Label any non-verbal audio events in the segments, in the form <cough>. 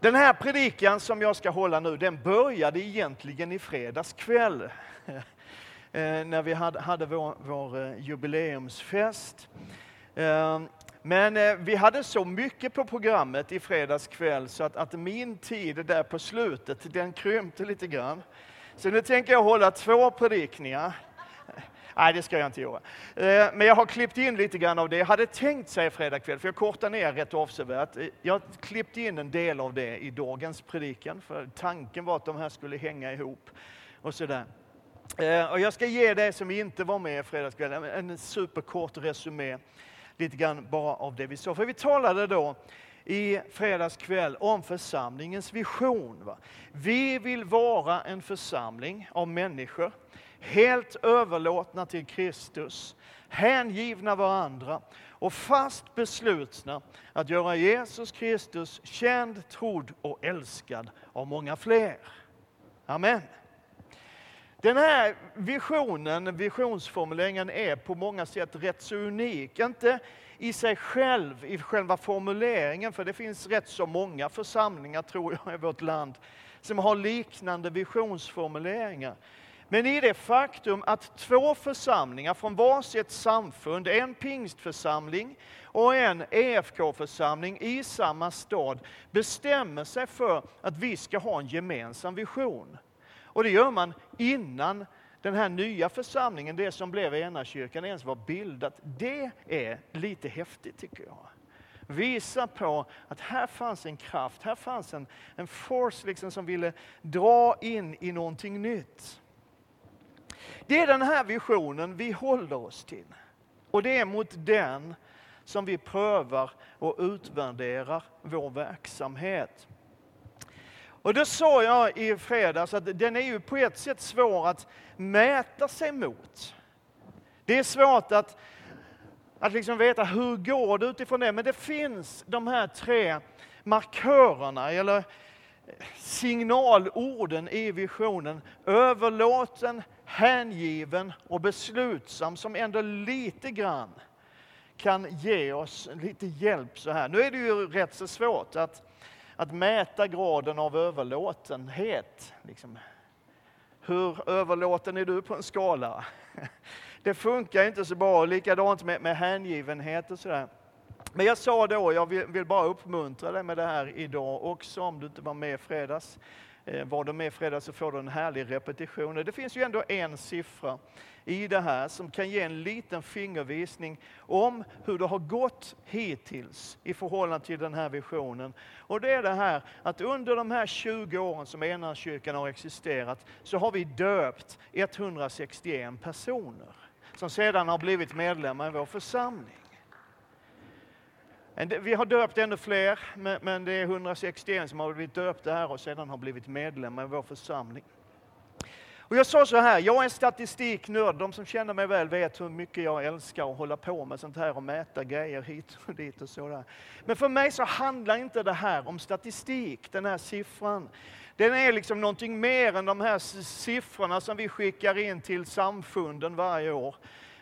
Den här predikan som jag ska hålla nu, den började egentligen i fredags kväll. <laughs> Eh, när vi hade, hade vår, vår eh, jubileumsfest. Ehm, men eh, vi hade så mycket på programmet i fredags kväll så att, att min tid där på slutet, den krympte lite grann. Så nu tänker jag hålla två predikningar. Nej, det ska jag inte göra. Eh, men jag har klippt in lite grann av det jag hade tänkt säga fredag kväll, för jag kortar ner rätt avsevärt. Eh, jag har klippt in en del av det i dagens predikan, för tanken var att de här skulle hänga ihop. Och sådär. Eh, och jag ska ge dig som inte var med i fredagskväll en superkort resumé, lite grann bara av det vi sa. För vi talade då i fredagskväll om församlingens vision. Va? Vi vill vara en församling av människor, helt överlåtna till Kristus, hängivna varandra och fast beslutna att göra Jesus Kristus känd, trodd och älskad av många fler. Amen. Den här visionen, visionsformuleringen är på många sätt rätt så unik. Inte i sig själv, i själva formuleringen, för det finns rätt så många församlingar, tror jag, i vårt land som har liknande visionsformuleringar. Men i det faktum att två församlingar från varsitt samfund, en pingstförsamling och en EFK-församling i samma stad, bestämmer sig för att vi ska ha en gemensam vision. Och det gör man innan den här nya församlingen, det som blev Enakyrkan, ens var bildat. Det är lite häftigt tycker jag. Visa på att här fanns en kraft, här fanns en, en force liksom som ville dra in i någonting nytt. Det är den här visionen vi håller oss till. Och det är mot den som vi prövar och utvärderar vår verksamhet. Och det sa jag i fredags att den är ju på ett sätt svår att mäta sig mot. Det är svårt att, att liksom veta hur går det utifrån det, men det finns de här tre markörerna, eller signalorden i visionen. Överlåten, hängiven och beslutsam som ändå lite grann kan ge oss lite hjälp så här. Nu är det ju rätt så svårt att att mäta graden av överlåtenhet. Liksom. Hur överlåten är du på en skala? <laughs> Det funkar inte så bra, likadant med, med hängivenhet och sådär. Men jag sa då, jag vill, bara uppmuntra dig med det här idag också, om du inte var med i fredags. Eh, var du med i fredags så får du en härlig repetition. Det finns ju ändå en siffra i det här som kan ge en liten fingervisning om hur det har gått hittills i förhållande till den här visionen. Och det är det här att under de här 20 åren som Enarkyrkan har existerat så har vi döpt 161 personer som sedan har blivit medlemmar i vår församling. Vi har döpt ännu fler, men det är 161 som har blivit döpta här och sedan har blivit medlemmar i vår församling. Och jag sa så här, jag är en statistiknörd. De som känner mig väl vet hur mycket jag älskar att hålla på med sånt här och mäta grejer hit och dit och sådär. Men för mig så handlar inte det här om statistik, den här siffran. Den är liksom någonting mer än de här siffrorna som vi skickar in till samfunden varje år.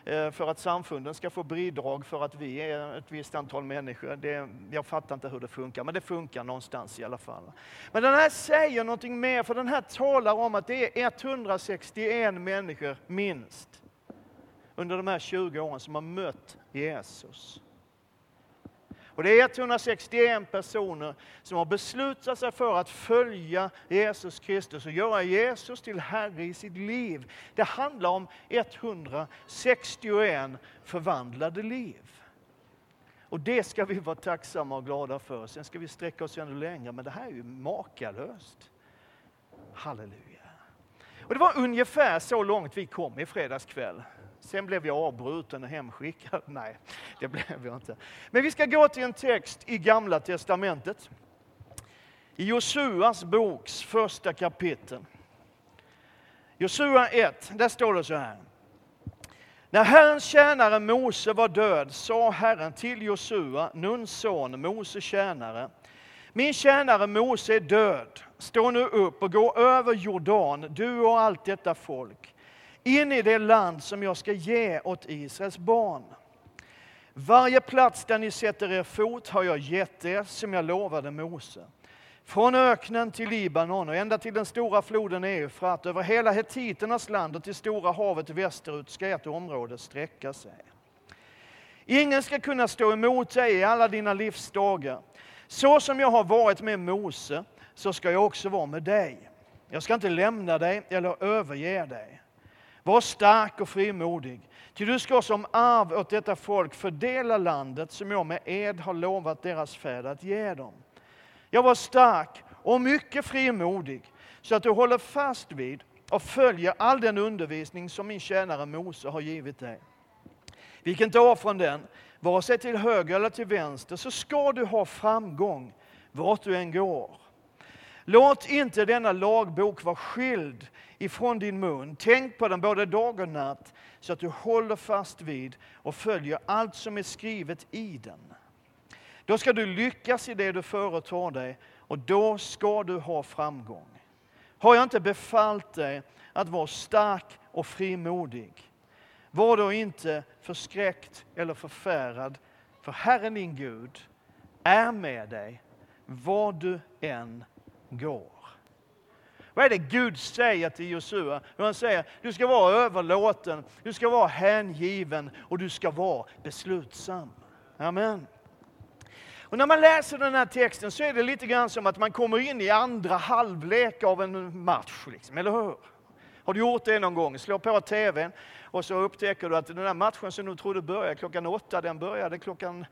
Eh, för att samfunden ska få bidrag för att vi är ett visst antal människor. Det, jag fattar inte hur det funkar, men det funkar någonstans i alla fall. Men den här säger någonting mer, för den här talar om att det är 161 människor minst under de här 20 åren som har mött Jesus. Och det är 161 personer som har beslutat sig för att följa Jesus Kristus och göra Jesus till Herre i sitt liv. Det handlar om 161 förvandlade liv. Och det ska vi vara tacksamma och glada för. Sen ska vi sträcka oss ännu längre, men det här är ju makalöst. Halleluja. Och det var ungefär så långt vi kom i fredags kväll. Sen blev jag avbruten och hemskickad. <laughs> Nej, det blev jag inte. Men vi ska gå till en text i Gamla Testamentet. I Josuas boks första kapitel. Josua 1, där står det så här. När Herrens tjänare Mose var död sa Herren till Josua, Nuns son, Mose tjänare. Min tjänare Mose är död. Stå nu upp och gå över Jordan, du och allt detta folk in i det land som jag ska ge åt Israels barn. Varje plats där ni sätter er fot har jag gett er som jag lovade Mose. Från öknen till Libanon och ända till den stora floden Eufrat, över hela hetiternas land och till stora havet västerut ska ett område sträcka sig. Ingen ska kunna stå emot dig i alla dina livsdagar. Så som jag har varit med Mose, så ska jag också vara med dig. Jag ska inte lämna dig eller överge dig. Var stark och frimodig, ty du ska som arv åt detta folk fördela landet som jag med ed har lovat deras fäder att ge dem. Jag var stark och mycket frimodig, så att du håller fast vid och följer all den undervisning som min tjänare Mose har givit dig. Vik inte av från den, vare sig till höger eller till vänster, så ska du ha framgång vart du än går. Låt inte denna lagbok vara skild ifrån din mun. Tänk på den både dag och natt, så att du håller fast vid och följer allt som är skrivet i den. Då ska du lyckas i det du företar dig och då ska du ha framgång. Har jag inte befallt dig att vara stark och frimodig? Var då inte förskräckt eller förfärad, för Herren din Gud är med dig var du än går. Vad är det Gud säger till Josua? Han säger, du ska vara överlåten, du ska vara hängiven och du ska vara beslutsam. Amen. Och när man läser den här texten så är det lite grann som att man kommer in i andra halvlek av en match, liksom, eller hur? Har du gjort det någon gång? Slå på tvn och så upptäcker du att den där matchen som du trodde började klockan åtta, den började klockan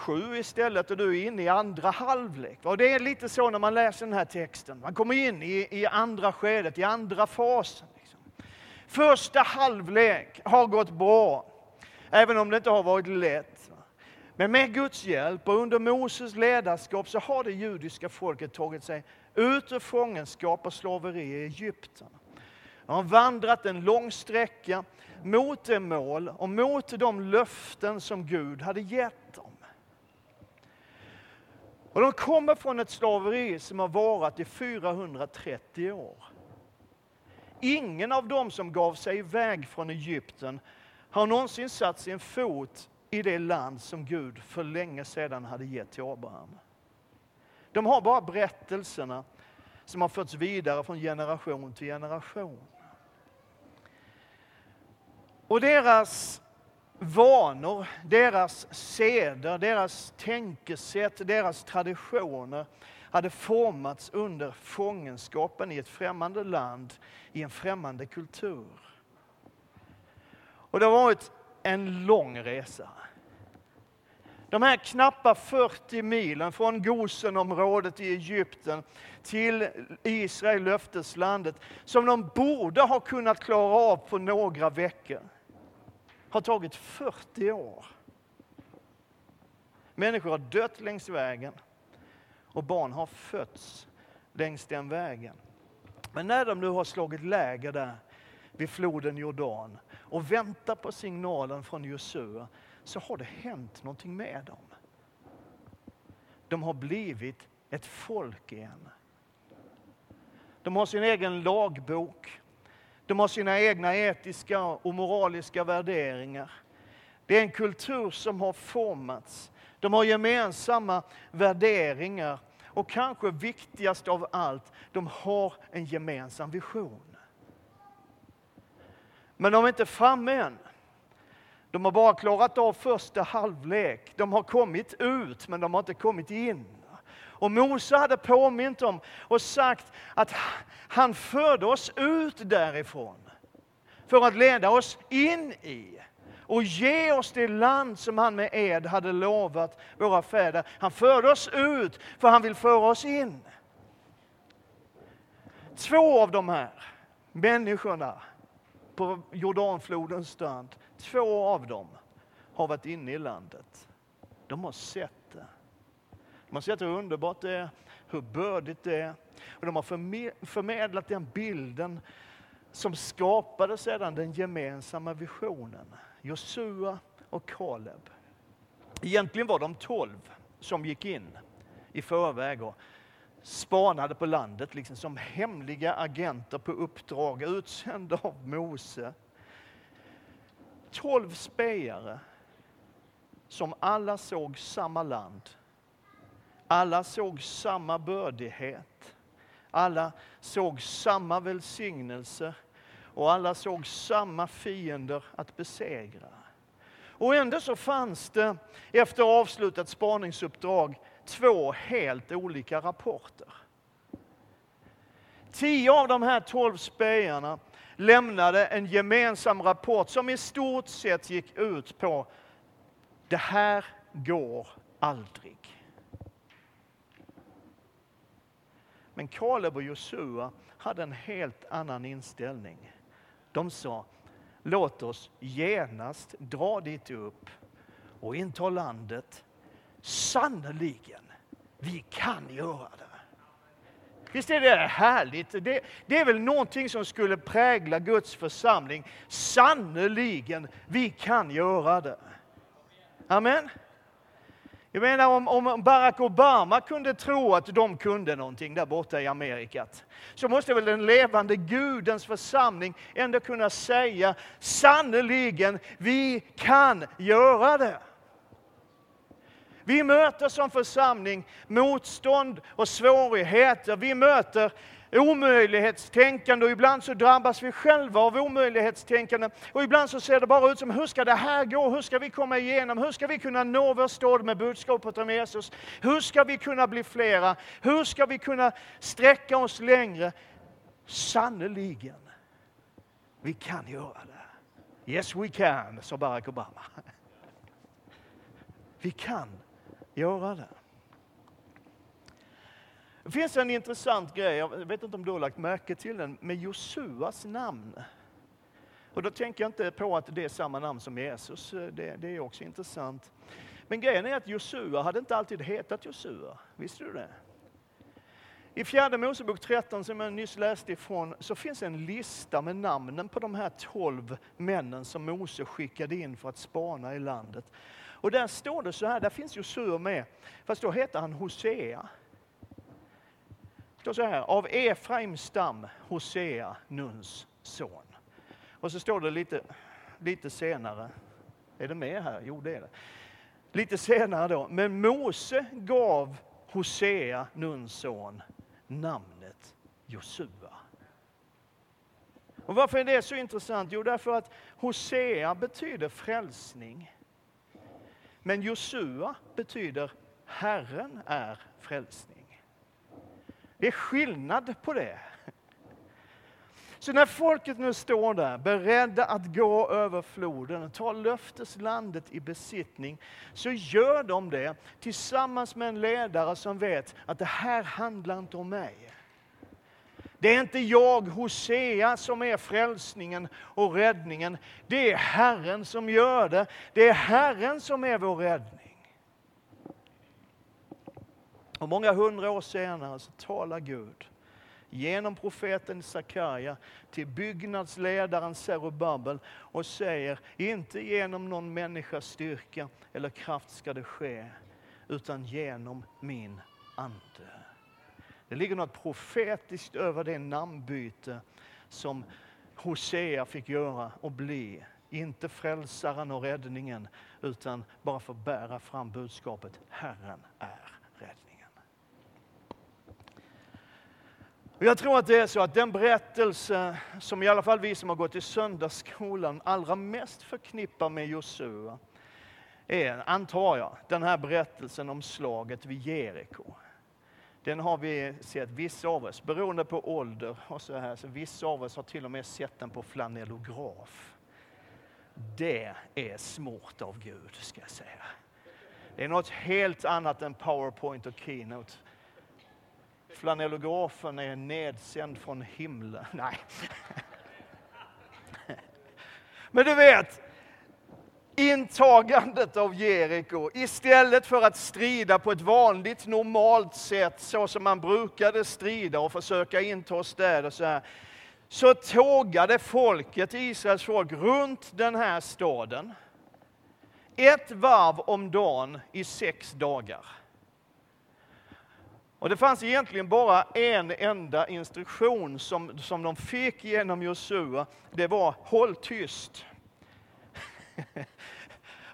sju istället och du är inne i andra halvlek. Och det är lite så när man läser den här texten. Man kommer in i, i andra skedet, i andra fasen. Liksom. Första halvlek har gått bra, även om det inte har varit lätt. Men med Guds hjälp och under Moses ledarskap så har det judiska folket tagit sig ut ur fångenskap och slaveri i Egypten. De har vandrat en lång sträcka mot det mål och mot de löften som Gud hade gett dem. Och de kommer från ett slaveri som har varat i 430 år. Ingen av dem som gav sig iväg från Egypten har någonsin satt sin fot i det land som Gud för länge sedan hade gett till Abraham. De har bara berättelserna som har förts vidare från generation till generation. Och deras vanor, deras seder, deras tänkesätt, deras traditioner hade formats under fångenskapen i ett främmande land, i en främmande kultur. Och det har varit en lång resa. De här knappa 40 milen från Gosenområdet i Egypten till Israel, löfteslandet, som de borde ha kunnat klara av på några veckor har tagit 40 år. Människor har dött längs vägen och barn har fötts längs den vägen. Men när de nu har slagit läger där vid floden Jordan och väntar på signalen från Josua så har det hänt någonting med dem. De har blivit ett folk igen. De har sin egen lagbok. De har sina egna etiska och moraliska värderingar. Det är en kultur som har formats. De har gemensamma värderingar och kanske viktigast av allt, de har en gemensam vision. Men de är inte framme än. De har bara klarat av första halvlek. De har kommit ut, men de har inte kommit in. Och Mose hade påmint dem och sagt att han förde oss ut därifrån för att leda oss in i och ge oss det land som han med ed hade lovat våra fäder. Han förde oss ut för han vill föra oss in. Två av de här människorna på Jordanflodens strand, två av dem har varit inne i landet. De har sett man ser att hur underbart det är, hur bördigt det är. Och de har förmedlat den bilden som skapade sedan den gemensamma visionen. Josua och Kaleb. Egentligen var de tolv som gick in i förväg och spanade på landet liksom som hemliga agenter på uppdrag utsända av Mose. Tolv spejare som alla såg samma land alla såg samma bördighet. Alla såg samma välsignelse och alla såg samma fiender att besegra. Och ändå så fanns det efter avslutat spaningsuppdrag två helt olika rapporter. Tio av de här tolv spejarna lämnade en gemensam rapport som i stort sett gick ut på det här går aldrig. Men Kaleb och Josua hade en helt annan inställning. De sa, låt oss genast dra dit upp och inta landet. Sannerligen, vi kan göra det. Visst är det härligt? Det, det, är väl någonting som skulle prägla Guds församling. Sannerligen, vi kan göra det. Amen. Jag menar om, om Barack Obama kunde tro att de kunde någonting där borta i Amerikat, så måste väl den levande Gudens församling ändå kunna säga sannerligen, vi kan göra det. Vi möter som församling motstånd och svårigheter. Vi möter omöjlighetstänkande och ibland så drabbas vi själva av omöjlighetstänkande. Och ibland så ser det bara ut som, hur ska det här gå? Hur ska vi komma igenom? Hur ska vi kunna nå vår stad med budskapet om Jesus? Hur ska vi kunna bli flera? Hur ska vi kunna sträcka oss längre? Sannerligen, vi kan göra det. Yes we can, sa Barack Obama. Vi kan göra det. Det finns en intressant grej, jag vet inte om du har lagt märke till den, med Josuas namn. Och då tänker jag inte på att det är samma namn som Jesus, eh, det, det är också intressant. Men grejen är att Josua hade inte alltid hetat Josua, visste du det? I fjärde Mosebok 13 som jag nyss läste ifrån så finns en lista med namnen på de här tolv männen som Mose skickade in för att spana i landet. Och där står det så här, där finns Josua med, fast då heter han Hosea. Det står så här, av Efraims stam, Hosea, Nuns son. Och så står det lite, lite senare, är det med här? Jo, det är det. Lite senare då, men Mose gav Hosea, Nuns son, namnet Josua. Och varför är det så intressant? Jo, därför att Hosea betyder frälsning. Men Josua betyder Herren är frälsning. Det är skillnad på det. Så när folket nu står där beredda att gå över floden och ta löfteslandet i besittning, så gör de det tillsammans med en ledare som vet att det här handlar inte om mig. Det är inte jag, Hosea, som är frälsningen och räddningen. Det är Herren som gör det. Det är Herren som är vår räddning. Och många hundra år senare så talar Gud genom profeten Sakarja till byggnadsledaren Zerubabel och säger, inte genom någon människas styrka eller kraft ska det ske, utan genom min ande. Det ligger något profetiskt över det namnbyte som Hosea fick göra och bli. Inte frälsaren och räddningen, utan bara för att bära fram budskapet Herren är räddningen. Jag tror att det är så att den berättelse som i alla fall vi som har gått i söndagsskolan allra mest förknippar med Josua är, antar jag, den här berättelsen om slaget vid Jeriko. Den har vi sett, vissa av oss, beroende på ålder och så här, så vissa av oss har till och med sett den på flanellograf. Det är smort av Gud, ska jag säga. Det är något helt annat än Powerpoint och Keynote. Flanellografen är nedsänd från himlen. <laughs> Nej. Men du vet, intagandet av Jeriko. Istället för att strida på ett vanligt normalt sätt så som man brukade strida och försöka inta städer så här, så tågade folket, Israels folk, runt den här staden. Ett varv om dagen i sex dagar. Och det fanns egentligen bara en enda instruktion som, som de fick genom Josua. Det var håll tyst. <laughs>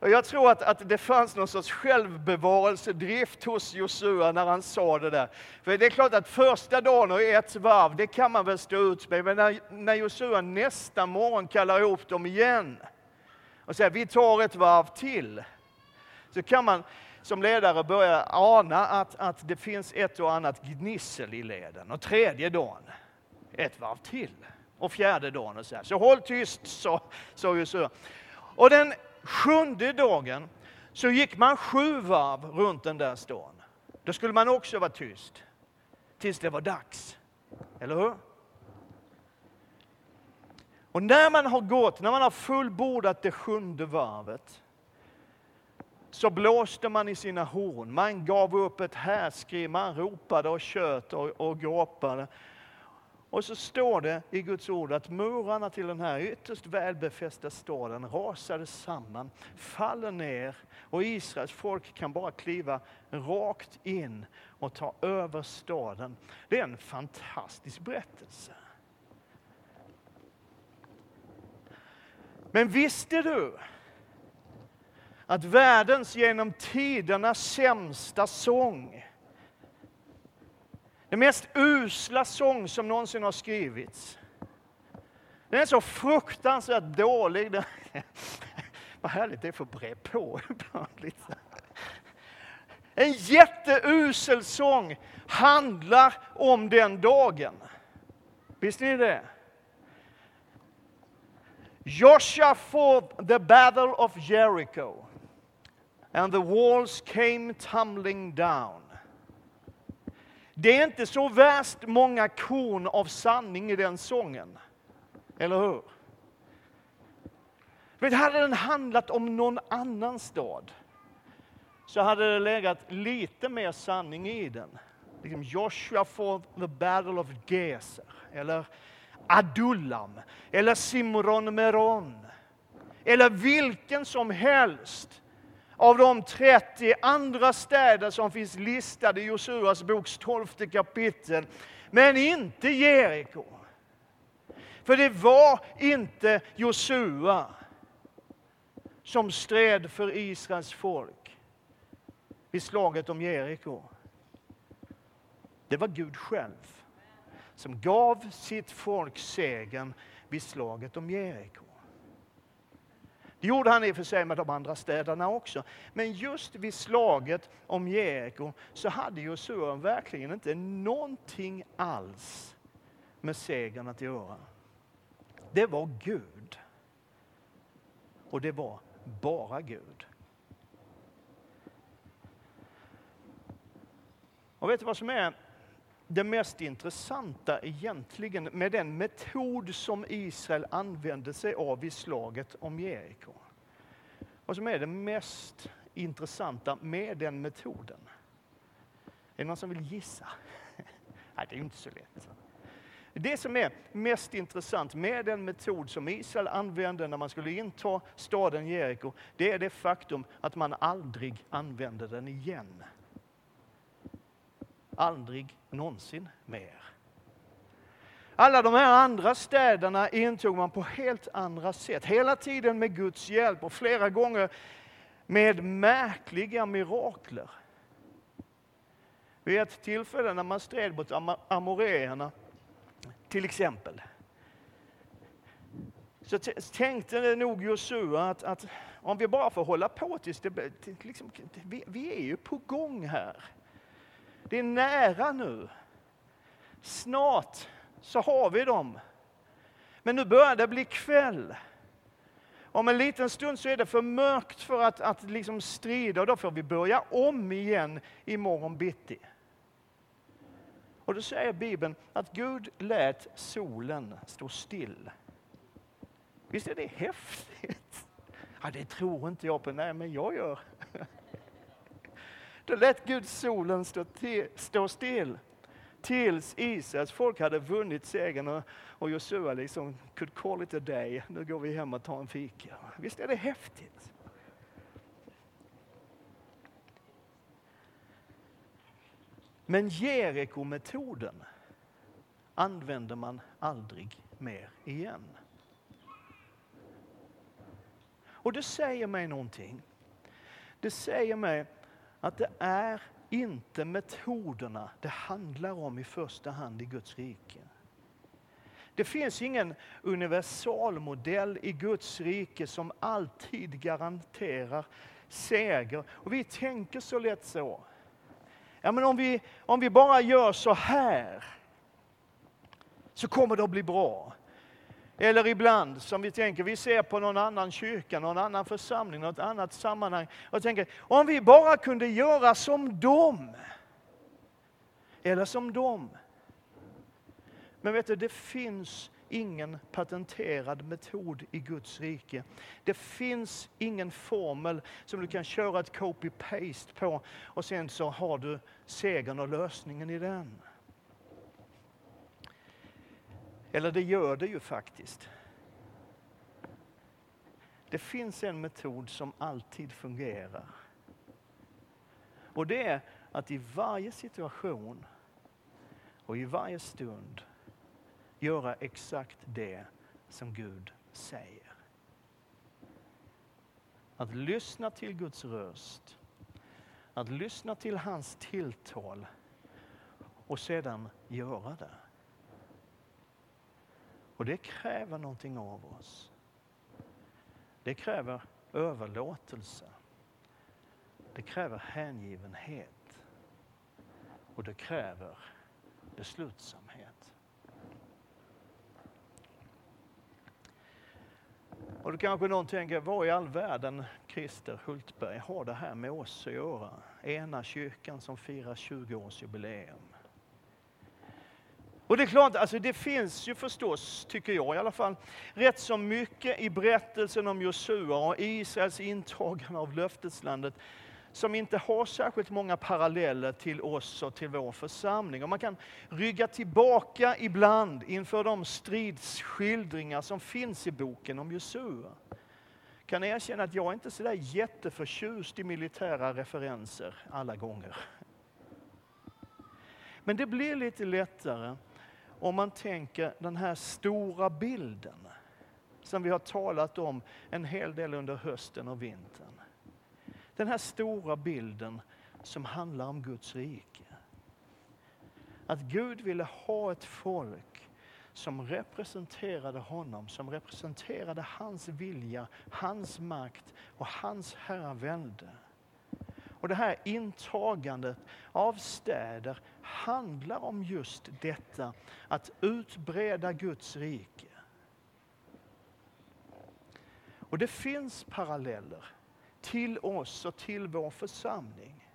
Och jag tror att, att det fanns någon sorts självbevarelsedrift hos Josua när han sa det där. För det är klart att första dagen och ett varv, det kan man väl stå ut med. Men när, när Josua nästa morgon kallar ihop dem igen och säger vi tar ett varv till. Så kan man som ledare börja ana att, att det finns ett och annat gnissel i leden. Och tredje dagen, ett varv till. Och fjärde dagen och så här. Så håll tyst, sa, sa Josua. Och den sjunde dagen så gick man sju varv runt den där stan. Då skulle man också vara tyst. Tills det var dags. Eller hur? Och när man har gått, när man har fullbordat det sjunde varvet, så blåste man i sina horn, man gav upp ett härskri, man ropade och tjöt och, och gråpade. Och så står det i Guds ord att murarna till den här ytterst välbefästa staden rasade samman, faller ner och Israels folk kan bara kliva rakt in och ta över staden. Det är en fantastisk berättelse. Men visste du att världens genom tiderna sämsta sång den mest usla sång som någonsin har skrivits. Den är så fruktansvärt dålig. <laughs> Vad härligt det är för bre på ibland. Liksom. En jätteusel sång handlar om den dagen. Visste ni det? Joshua fought the battle of Jericho and the walls came tumbling down. Det är inte så värst många korn av sanning i den sången. Eller hur? Men hade den handlat om någon annan stad så hade det legat lite mer sanning i den. Liksom Joshua for the battle of Gezer eller Adullam, eller Simron Meron, eller vilken som helst av de 30 andra städer som finns listade i Josuas boks 12 kapitel. Men inte Jeriko. För det var inte Josua som stred för Israels folk vid slaget om Jeriko. Det var Gud själv som gav sitt folk segern vid slaget om Jeriko. Det gjorde han i och för sig med de andra städerna också. Men just vid slaget om Jeriko så hade Josua verkligen inte någonting alls med segern att göra. Det var Gud. Och det var bara Gud. Och vet du vad som är det mest intressanta egentligen med den metod som Israel använde sig av i slaget om Jeriko. Vad som är det mest intressanta med den metoden. Är det någon som vill gissa? <laughs> Nej, det är inte så lätt. Det som är mest intressant med den metod som Israel använde när man skulle inta staden Jeriko, det är det faktum att man aldrig använde den igen. Aldrig någonsin mer. Alla de här andra städerna intog man på helt andra sätt. Hela tiden med Guds hjälp och flera gånger med märkliga mirakler. Vid ett tillfälle när man stred mot amoreerna, till exempel, så tänkte nog Josua att, att, om vi bara får hålla på tills det, liksom, vi, vi är ju på gång här. Det är nära nu. Snart så har vi dem. Men nu börjar det bli kväll. Om en liten stund så är det för mörkt för att, att liksom strida och då får vi börja om igen imorgon bitti. Och då säger Bibeln att Gud lät solen stå still. Visst är det häftigt? Ja, det tror inte jag på. Nej, men jag gör. Då lät Gud solen stå, till, stå still tills Israels folk hade vunnit segern och, och Josua liksom could call it a day. Nu går vi hem och tar en fika. Visst är det häftigt? Men Jeriko-metoden använder man aldrig mer igen. Och det säger mig någonting. Det säger mig att det är inte metoderna det handlar om i första hand i Guds rike. Det finns ingen universalmodell i Guds rike som alltid garanterar seger. Och vi tänker så lätt så. Ja, men om, vi, om vi bara gör så här så kommer det att bli bra. Eller ibland som vi tänker, vi ser på någon annan kyrka, någon annan församling, något annat sammanhang och tänker, om vi bara kunde göra som dem. Eller som dem. Men vet du, det finns ingen patenterad metod i Guds rike. Det finns ingen formel som du kan köra ett copy-paste på och sen så har du segern och lösningen i den. Eller det gör det ju faktiskt. Det finns en metod som alltid fungerar. Och det är att i varje situation och i varje stund göra exakt det som Gud säger. Att lyssna till Guds röst, att lyssna till hans tilltal och sedan göra det. Och det kräver någonting av oss. Det kräver överlåtelse. Det kräver hängivenhet. Och det kräver beslutsamhet. Och då kanske någon tänker, vad i all världen Christer Hultberg har det här med oss att göra? Ena kyrkan som firar 20-årsjubileum. Och det är klart, alltså det finns ju förstås, tycker jag i alla fall, rätt så mycket i berättelsen om Josua och Israels intagande av löfteslandet som inte har särskilt många paralleller till oss och till vår församling. Och man kan rygga tillbaka ibland inför de stridsskildringar som finns i boken om Josua. Jag kan erkänna att jag inte är så jätteförtjust i militära referenser alla gånger. Men det blir lite lättare om man tänker den här stora bilden som vi har talat om en hel del under hösten och vintern. Den här stora bilden som handlar om Guds rike. Att Gud ville ha ett folk som representerade honom, som representerade hans vilja, hans makt och hans herravälde. Och det här intagandet av städer handlar om just detta, att utbreda Guds rike. Och det finns paralleller till oss och till vår församling.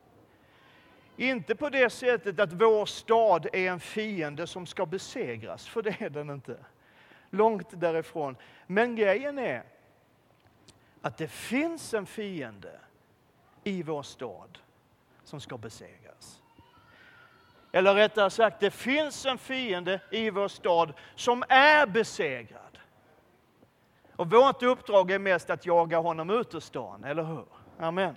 Inte på det sättet att vår stad är en fiende som ska besegras, för det är den inte. Långt därifrån. Men grejen är att det finns en fiende i vår stad som ska besegras. Eller rättare sagt, det finns en fiende i vår stad som är besegrad. Och vårt uppdrag är mest att jaga honom ut ur stan, eller hur? Amen.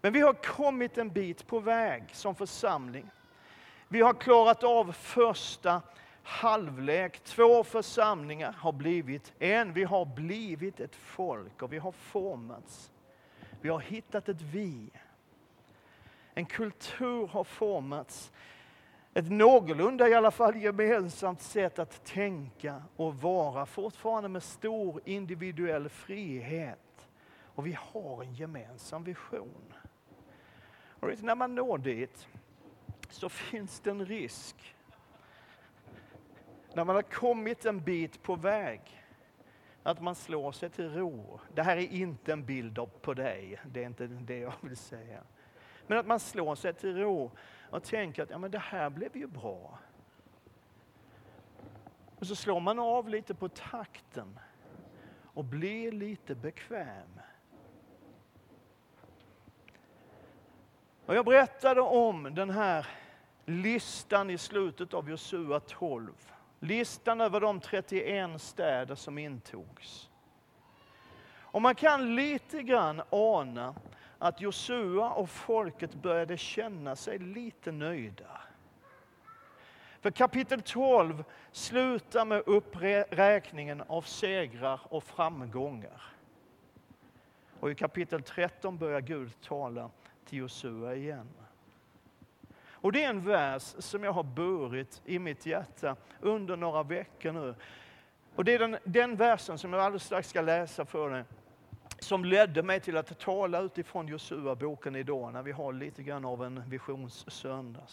Men vi har kommit en bit på väg som församling. Vi har klarat av första halvlek. Två församlingar har blivit en. Vi har blivit ett folk och vi har formats. Vi har hittat ett vi. En kultur har formats. Ett någorlunda i alla fall gemensamt sätt att tänka och vara, fortfarande med stor individuell frihet. Och vi har en gemensam vision. Och när man når dit så finns det en risk. När man har kommit en bit på väg att man slår sig till ro. Det här är inte en bild på dig, det är inte det jag vill säga. Men att man slår sig till ro och tänker att ja, men det här blev ju bra. Och så slår man av lite på takten och blir lite bekväm. Och jag berättade om den här listan i slutet av Josua 12. Listan över de 31 städer som intogs. Och man kan lite grann ana att Josua och folket började känna sig lite nöjda. För kapitel 12 slutar med uppräkningen av segrar och framgångar. Och i kapitel 13 börjar Gud tala till Josua igen. Och det är en vers som jag har burit i mitt hjärta under några veckor nu. Och det är den, den versen som jag alldeles strax ska läsa för dig, som ledde mig till att tala utifrån Josua-boken idag, när vi har lite grann av en visionssöndag.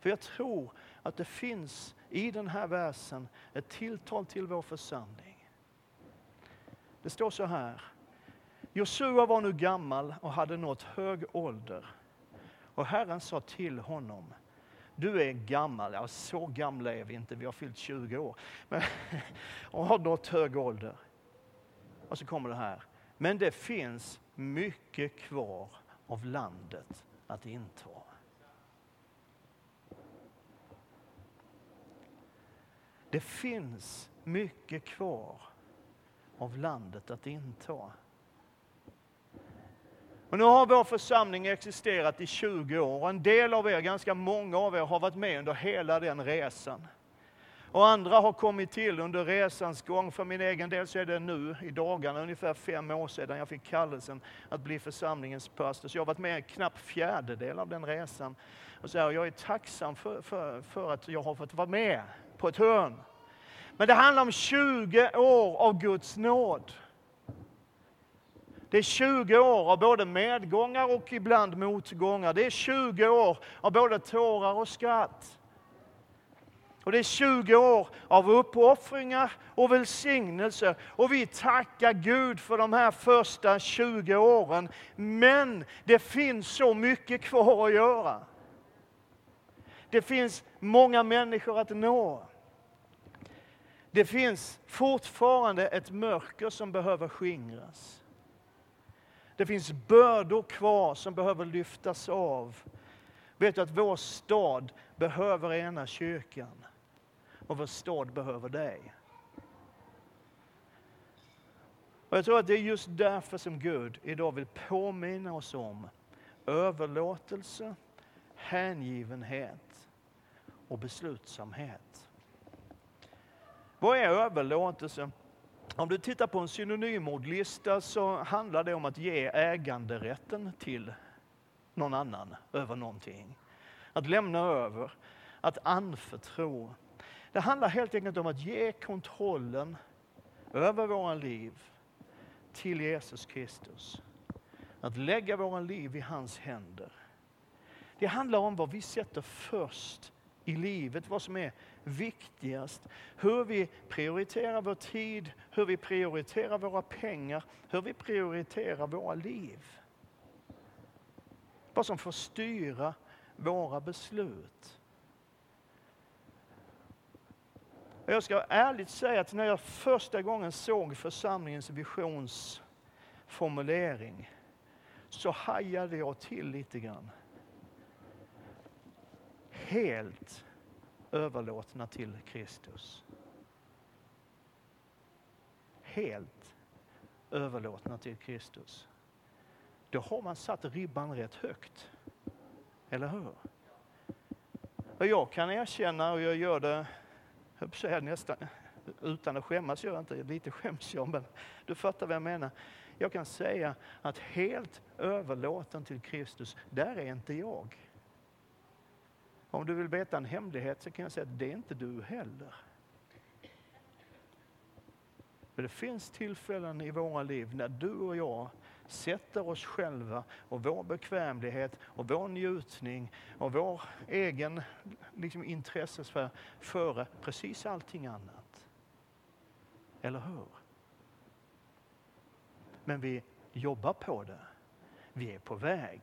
För jag tror att det finns i den här versen ett tilltal till vår församling. Det står så här. Josua var nu gammal och hade nått hög ålder. Och Herren sa till honom, du är gammal, ja så gamla är vi inte, vi har fyllt 20 år, men, <laughs> och har nått hög ålder. Och så kommer det här, men det finns mycket kvar av landet att inta. Det finns mycket kvar av landet att inta. Och nu har vår församling existerat i 20 år och en del av er, ganska många av er, har varit med under hela den resan. Och andra har kommit till under resans gång. För min egen del så är det nu i dagarna ungefär fem år sedan jag fick kallelsen att bli församlingens pastor. Så jag har varit med en knapp fjärdedel av den resan. Och så här, jag är tacksam för, för, för att jag har fått vara med på ett hörn. Men det handlar om 20 år av Guds nåd. Det är 20 år av både medgångar och ibland motgångar. Det är 20 år av både tårar och skratt. Och det är 20 år av uppoffringar och välsignelse. Och vi tackar Gud för de här första 20 åren. Men det finns så mycket kvar att göra. Det finns många människor att nå. Det finns fortfarande ett mörker som behöver skingras. Det finns bördor kvar som behöver lyftas av. Vet du att vår stad behöver ena kyrkan och vår stad behöver dig. Och jag tror att det är just därför som Gud idag vill påminna oss om överlåtelse, hängivenhet och beslutsamhet. Vad är överlåtelse? Om du tittar på en synonymordlista så handlar det om att ge äganderätten till någon annan över någonting. Att lämna över, att anförtro. Det handlar helt enkelt om att ge kontrollen över våra liv till Jesus Kristus. Att lägga våra liv i hans händer. Det handlar om vad vi sätter först i livet, vad som är viktigast. Hur vi prioriterar vår tid, hur vi prioriterar våra pengar, hur vi prioriterar våra liv. Vad som får styra våra beslut. Jag ska ärligt säga att när jag första gången såg församlingens visionsformulering så hajade jag till lite grann helt överlåtna till Kristus. Helt överlåtna till Kristus. Då har man satt ribban rätt högt. Eller hur? Och jag kan erkänna, och jag gör det jag säga, nästan utan att skämmas, gör jag inte, lite skäms jag, men du fattar vad jag menar. Jag kan säga att helt överlåten till Kristus, där är inte jag. Om du vill veta en hemlighet så kan jag säga att det är inte du heller. Men det finns tillfällen i våra liv när du och jag sätter oss själva och vår bekvämlighet och vår njutning och vår egen liksom, intressesfär före precis allting annat. Eller hur? Men vi jobbar på det. Vi är på väg.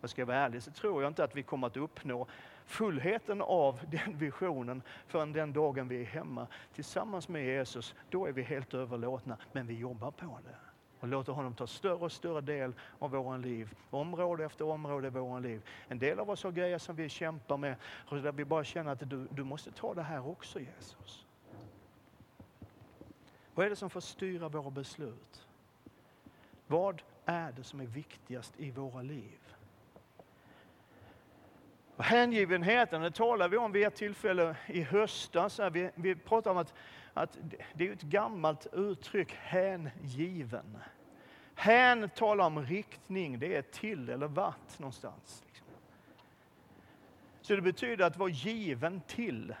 Och ska jag vara ärlig så tror jag inte att vi kommer att uppnå fullheten av <laughs> den visionen förrän den dagen vi är hemma tillsammans med Jesus. Då är vi helt överlåtna, men vi jobbar på det och låter honom ta större och större del av våra liv. Område efter område i våra liv. En del av oss har grejer som vi kämpar med och där vi bara känner att du, du måste ta det här också Jesus. Vad är det som får styra våra beslut? Vad är det som är viktigast i våra liv? Och hängivenheten, det talade vi om vid ett tillfälle i höstas. Vi, vi pratade om att, att det är ett gammalt uttryck, hängiven. Hän talar om riktning, det är till eller vart någonstans. Liksom. Så det betyder att vara given till.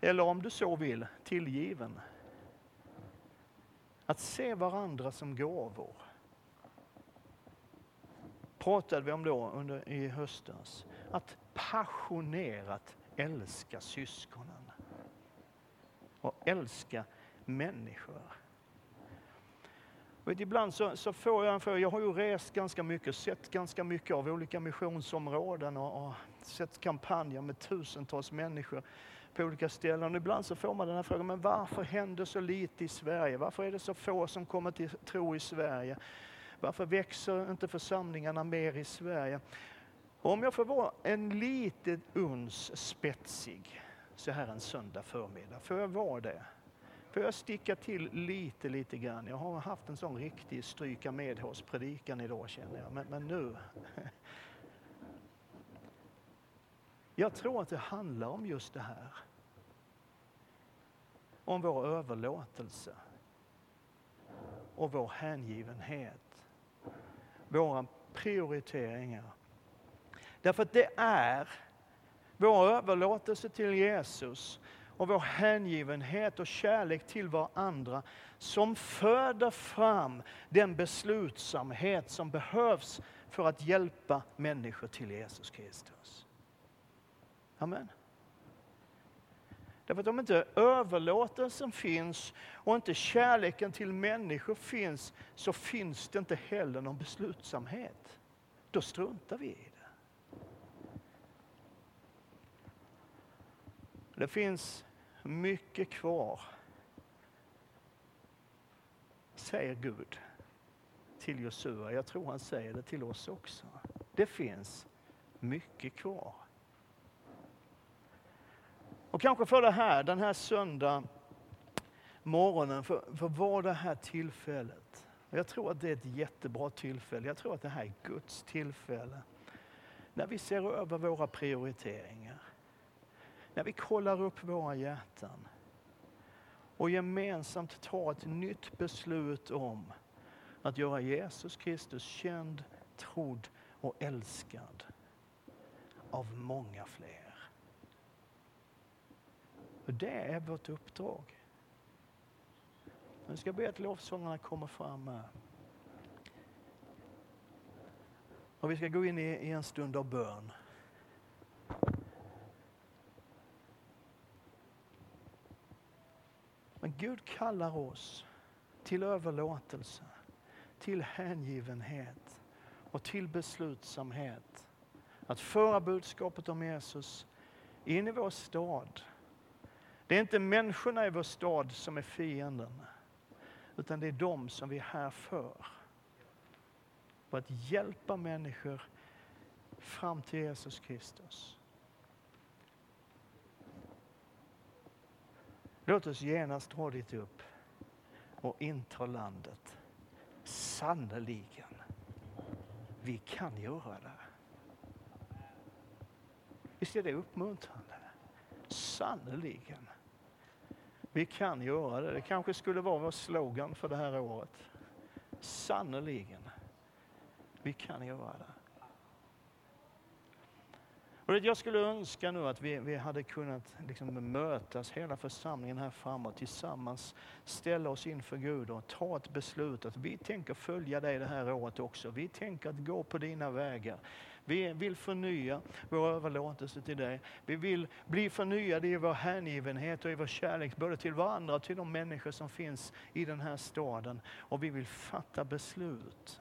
Eller om du så vill, tillgiven. Att se varandra som gåvor. Pratade vi om då under, i höstas. Att passionerat älska syskonen. Och älska människor. Vet, ibland så, så, får jag en fråga, jag har ju rest ganska mycket, sett ganska mycket av olika missionsområden och, och sett kampanjer med tusentals människor på olika ställen. Och ibland så får man den här frågan, men varför händer så lite i Sverige? Varför är det så få som kommer till tro i Sverige? Varför växer inte församlingarna mer i Sverige? Och om jag får vara en litet uns spetsig så här en söndag förmiddag, får jag vara det? Får jag sticka till lite, lite grann? Jag har haft en sån riktig stryka med hos predikan idag känner jag, men, men nu. <laughs> Jag tror att det handlar om just det här. Om vår överlåtelse och vår hängivenhet. Våra prioriteringar. Därför att det är vår överlåtelse till Jesus och vår hängivenhet och kärlek till varandra som föder fram den beslutsamhet som behövs för att hjälpa människor till Jesus Kristus. Amen. Därför att om inte överlåtelsen finns och inte kärleken till människor finns så finns det inte heller någon beslutsamhet. Då struntar vi i det. Det finns mycket kvar, säger Gud till Josua. Jag tror han säger det till oss också. Det finns mycket kvar. Och kanske för det här, den här söndag morgonen, för, för var det här tillfället. Jag tror att det är ett jättebra tillfälle. Jag tror att det här är Guds tillfälle. När vi ser över våra prioriteringar när vi kollar upp våra hjärtan och gemensamt tar ett nytt beslut om att göra Jesus Kristus känd, trodd och älskad av många fler. För det är vårt uppdrag. Nu ska jag be att lovsångarna kommer fram här. Och vi ska gå in i en stund av bön. Men Gud kallar oss till överlåtelse, till hängivenhet och till beslutsamhet. Att föra budskapet om Jesus in i vår stad. Det är inte människorna i vår stad som är fienden, utan det är de som vi är här för. För att hjälpa människor fram till Jesus Kristus. Låt oss genast dra dit upp och inta landet. Sannerligen, vi kan göra det. Visst är det uppmuntrande? Sannerligen, vi kan göra det. Det kanske skulle vara vår slogan för det här året. Sannerligen, vi kan göra det. Och jag skulle önska nu att vi, vi hade kunnat liksom mötas, hela församlingen här framme och tillsammans ställa oss inför Gud och ta ett beslut att vi tänker följa dig det här året också. Vi tänker att gå på dina vägar. Vi vill förnya vår överlåtelse till dig. Vi vill bli förnyade i vår hängivenhet och i vår kärlek både till varandra och till de människor som finns i den här staden. Och vi vill fatta beslut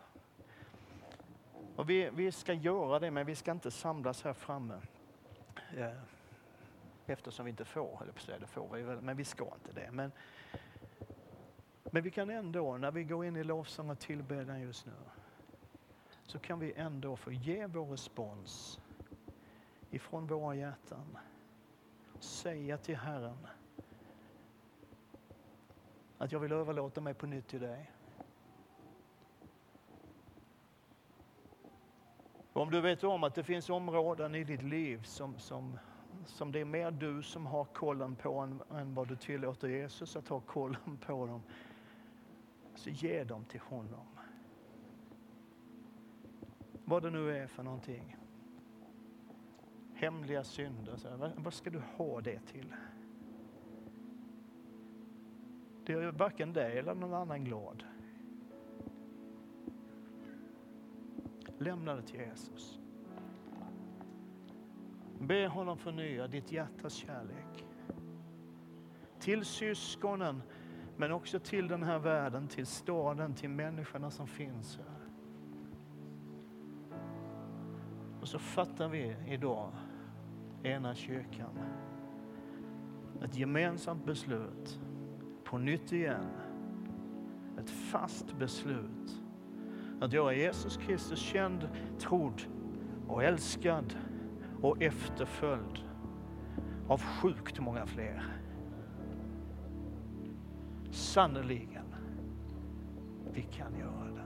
och vi, vi ska göra det, men vi ska inte samlas här framme. Eh, eftersom vi inte får, eller på det får vi väl, men vi ska inte det. Men, men vi kan ändå, när vi går in i lovsång och tillbedjan just nu, så kan vi ändå få ge vår respons ifrån våra hjärtan. Säga till Herren att jag vill överlåta mig på nytt till dig. Om du vet om att det finns områden i ditt liv som, som, som det är mer du som har kollen på än, än vad du tillåter Jesus att ha kollen på dem. Så ge dem till honom. Vad det nu är för någonting. Hemliga synder, så vad, vad ska du ha det till? Det gör varken dig eller någon annan glad. Lämna det till Jesus. Be honom förnya ditt hjärtas kärlek. Till syskonen, men också till den här världen, till staden, till människorna som finns här. Och så fattar vi idag, ena kyrkan, ett gemensamt beslut, på nytt igen, ett fast beslut att göra Jesus Kristus känd, trodd och älskad och efterföljd av sjukt många fler. Sannerligen, vi kan göra det.